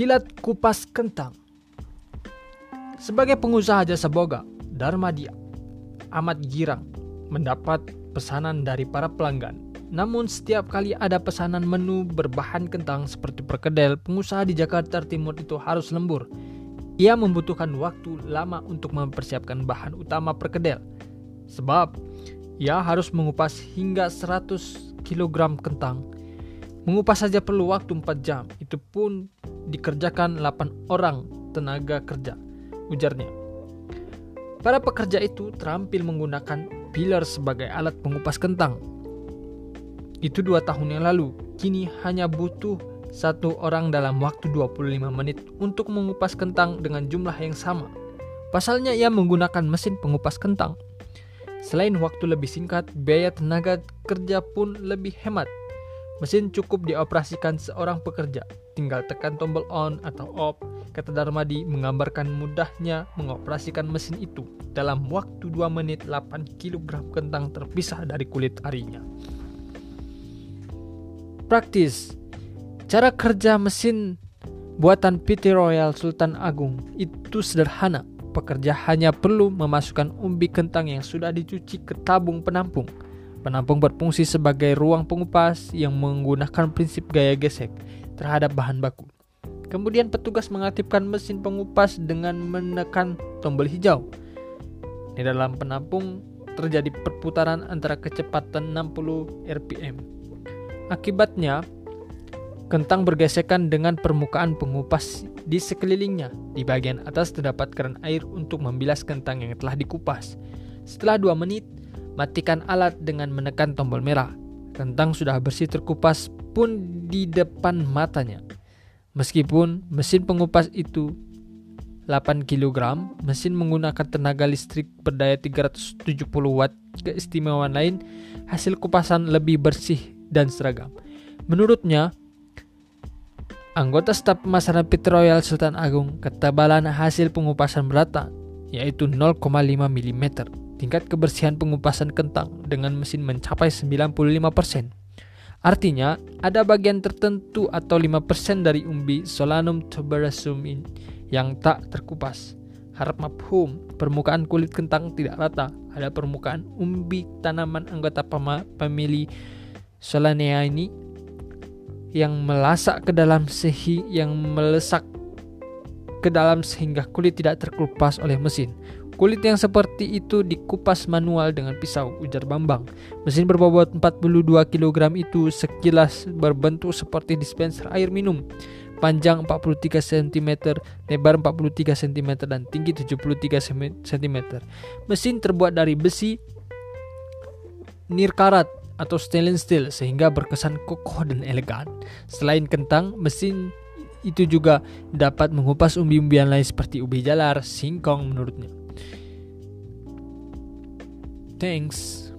Kilat kupas kentang. Sebagai pengusaha jasa boga, Darmadia amat girang mendapat pesanan dari para pelanggan. Namun setiap kali ada pesanan menu berbahan kentang seperti perkedel, pengusaha di Jakarta Timur itu harus lembur. Ia membutuhkan waktu lama untuk mempersiapkan bahan utama perkedel. Sebab ia harus mengupas hingga 100 kg kentang. Mengupas saja perlu waktu 4 jam. Itu pun dikerjakan 8 orang tenaga kerja, ujarnya. Para pekerja itu terampil menggunakan pilar sebagai alat pengupas kentang. Itu dua tahun yang lalu, kini hanya butuh satu orang dalam waktu 25 menit untuk mengupas kentang dengan jumlah yang sama. Pasalnya ia menggunakan mesin pengupas kentang. Selain waktu lebih singkat, biaya tenaga kerja pun lebih hemat Mesin cukup dioperasikan seorang pekerja, tinggal tekan tombol on atau off. Kata Darmadi menggambarkan mudahnya mengoperasikan mesin itu. Dalam waktu 2 menit 8 kg kentang terpisah dari kulit arinya. Praktis. Cara kerja mesin buatan PT Royal Sultan Agung itu sederhana. Pekerja hanya perlu memasukkan umbi kentang yang sudah dicuci ke tabung penampung Penampung berfungsi sebagai ruang pengupas yang menggunakan prinsip gaya gesek terhadap bahan baku. Kemudian petugas mengaktifkan mesin pengupas dengan menekan tombol hijau. Di dalam penampung terjadi perputaran antara kecepatan 60 rpm. Akibatnya, kentang bergesekan dengan permukaan pengupas di sekelilingnya. Di bagian atas terdapat keran air untuk membilas kentang yang telah dikupas. Setelah 2 menit, Matikan alat dengan menekan tombol merah. Kentang sudah bersih terkupas pun di depan matanya. Meskipun mesin pengupas itu 8 kg, mesin menggunakan tenaga listrik berdaya 370 watt. Keistimewaan lain, hasil kupasan lebih bersih dan seragam. Menurutnya, anggota staf pemasaran PT Royal Sultan Agung ketebalan hasil pengupasan merata, yaitu 0,5 mm. Tingkat kebersihan pengupasan kentang dengan mesin mencapai 95%. Artinya, ada bagian tertentu atau 5% dari umbi Solanum tuberosum yang tak terkupas. Harap mafhum, permukaan kulit kentang tidak rata. Ada permukaan umbi tanaman anggota pemilih Solanea ini yang melasak ke dalam sehi yang melesak ke dalam sehingga kulit tidak terkupas oleh mesin. Kulit yang seperti itu dikupas manual dengan pisau, ujar Bambang. Mesin berbobot 42 kg itu sekilas berbentuk seperti dispenser air minum. Panjang 43 cm, lebar 43 cm, dan tinggi 73 cm. Mesin terbuat dari besi nirkarat atau stainless steel sehingga berkesan kokoh dan elegan. Selain kentang, mesin itu juga dapat mengupas umbi-umbian lain seperti ubi jalar, singkong menurutnya. Thanks.